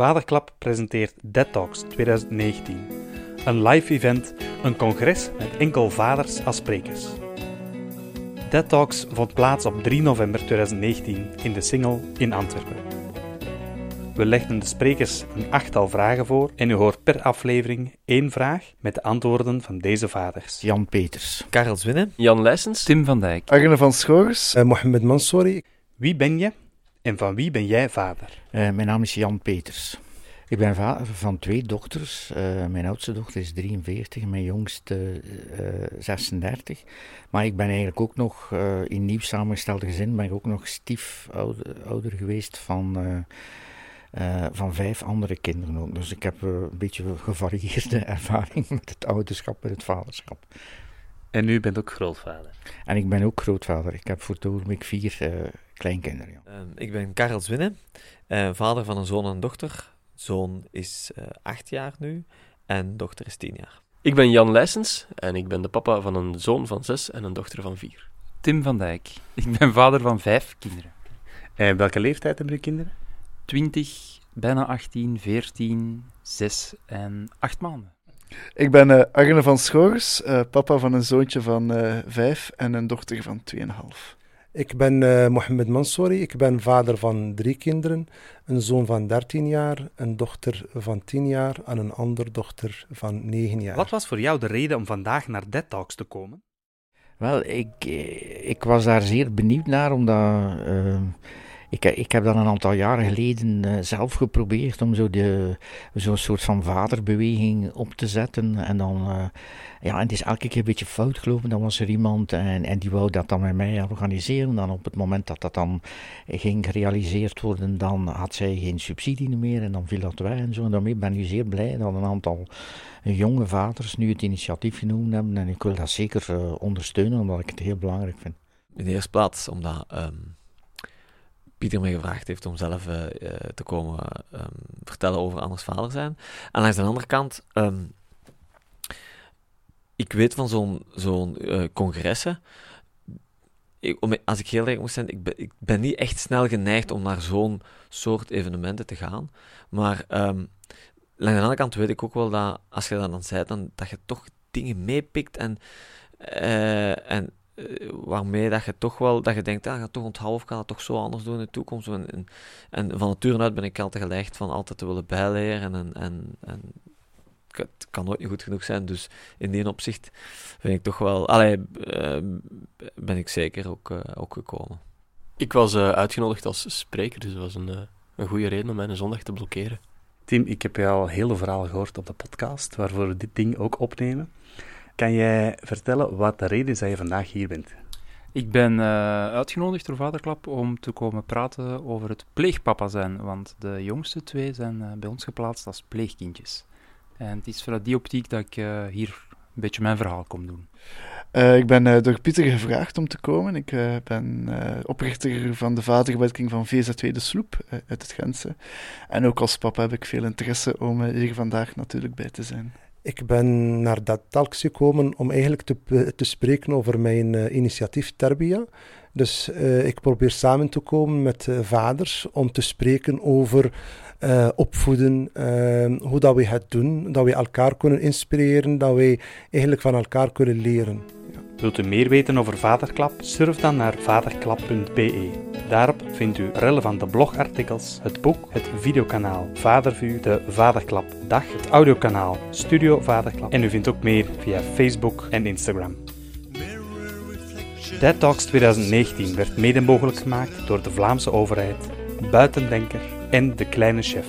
Vaderklap presenteert Dead Talks 2019. Een live event, een congres met enkel vaders als sprekers. Dead Talks vond plaats op 3 november 2019 in de Singel in Antwerpen. We legden de sprekers een achttal vragen voor en u hoort per aflevering één vraag met de antwoorden van deze vaders. Jan Peters. Karel Zwinnen. Jan Leijsens. Tim van Dijk. Arne van Schoors. Uh, Mohamed Mansouri. Wie ben je en van wie ben jij vader? Uh, mijn naam is Jan Peters. Ik ben vader van twee dochters. Uh, mijn oudste dochter is 43 en mijn jongste 36. Maar ik ben eigenlijk ook nog in nieuw samengestelde gezin, ben ik ook nog stiefouder ouder geweest van van vijf andere kinderen ook. Dus ik heb een beetje gevarieerde ervaring met het ouderschap en het vaderschap. En u bent ook grootvader? En ik ben ook grootvader. Ik heb voor het ogenblik vier uh, kleinkinderen. Ja. Ehm, ik ben Karel Zwinnen, vader van een zoon en dochter. Zoon is acht jaar nu en dochter is tien jaar. Ik ben Jan Leijsens en ik ben de papa van een zoon van zes en een dochter van vier. Tim van Dijk. Ik ben vader van vijf kinderen. En welke leeftijd hebben uw kinderen? 20, bijna 18, 14, 6 en 8 maanden. Ik ben uh, Arne van Schoors, uh, papa van een zoontje van uh, 5 en een dochter van 2,5. Ik ben uh, Mohamed Mansouri, ik ben vader van drie kinderen. Een zoon van 13 jaar, een dochter van 10 jaar en een andere dochter van 9 jaar. Wat was voor jou de reden om vandaag naar Dead Talks te komen? Wel, ik, ik was daar zeer benieuwd naar, omdat ik, ik heb dat een aantal jaren geleden uh, zelf geprobeerd om zo de, zo'n soort van vaderbeweging op te zetten. En dan, uh, ja, het is elke keer een beetje fout gelopen. Dan was er iemand en, en die wou dat dan met mij organiseren. Dan op het moment dat dat dan ging gerealiseerd worden, dan had zij geen subsidie meer en dan viel dat weg en zo. En daarmee ben ik zeer blij dat een aantal jonge vaders nu het initiatief genomen hebben. En ik wil dat zeker ondersteunen, omdat ik het heel belangrijk vind. In de eerste plaats omdat... Um Pieter me gevraagd heeft om zelf uh, te komen um, vertellen over anders vader zijn. En langs de andere kant, um, ik weet van zo'n zo'n uh, congressen, ik, als ik heel erg moet zijn, ik ben, niet echt snel geneigd om naar zo'n soort evenementen te gaan. Maar um, langs de andere kant weet ik ook wel dat, als je dat dan zei, dan, dat je toch dingen meepikt en, en eh, waarmee dat je toch wel, dat je denkt, ah, ga toch onthouden of kan dat toch zo anders doen in de toekomst. En, en, en van nature uit ben ik altijd gelegd van altijd te willen bijleren en, en, en het kan nooit niet goed genoeg zijn. Dus in die opzicht vind ik toch wel, allee, uh, ben ik zeker ook, uh, ook gekomen. Ik was uh, uitgenodigd als spreker, dus dat was een, een goede reden om mij een zondag te blokkeren. Tim, ik heb je al hele verhalen gehoord op de podcast, waarvoor we dit ding ook opnemen. Kan jij vertellen wat de reden is dat je vandaag hier bent? Ik ben uh, uitgenodigd door Vaderklap om te komen praten over het pleegpapa zijn, want de jongste twee zijn uh, bij ons geplaatst als pleegkindjes. En het is vanuit die optiek dat ik uh, hier een beetje mijn verhaal kom doen. ik ben door Pieter gevraagd om te komen. Ik ben oprichter van de vaderwerking van VZW De Sloep uit het Gentse. En ook als papa heb ik veel interesse om hier vandaag natuurlijk bij te zijn. Ik ben naar dat talks gekomen om eigenlijk te, te spreken over mijn uh, initiatief Terbia. Dus uh, ik probeer samen te komen met uh, vaders om te spreken over opvoeden, hoe dat we het doen, dat we elkaar kunnen inspireren, dat we eigenlijk van elkaar kunnen leren. Wilt u meer weten over Vaderklap? Surf dan naar vaderklap.be. Daarop vindt u relevante blogartikels, het boek, het videokanaal Vadervuur, de Vaderklap Dag, het audiokanaal Studio Vaderklap en u vindt ook meer via Facebook en Instagram. Dead Talks 2019 werd mede mogelijk gemaakt door de Vlaamse overheid, Buitendenker en De Kleine Chef.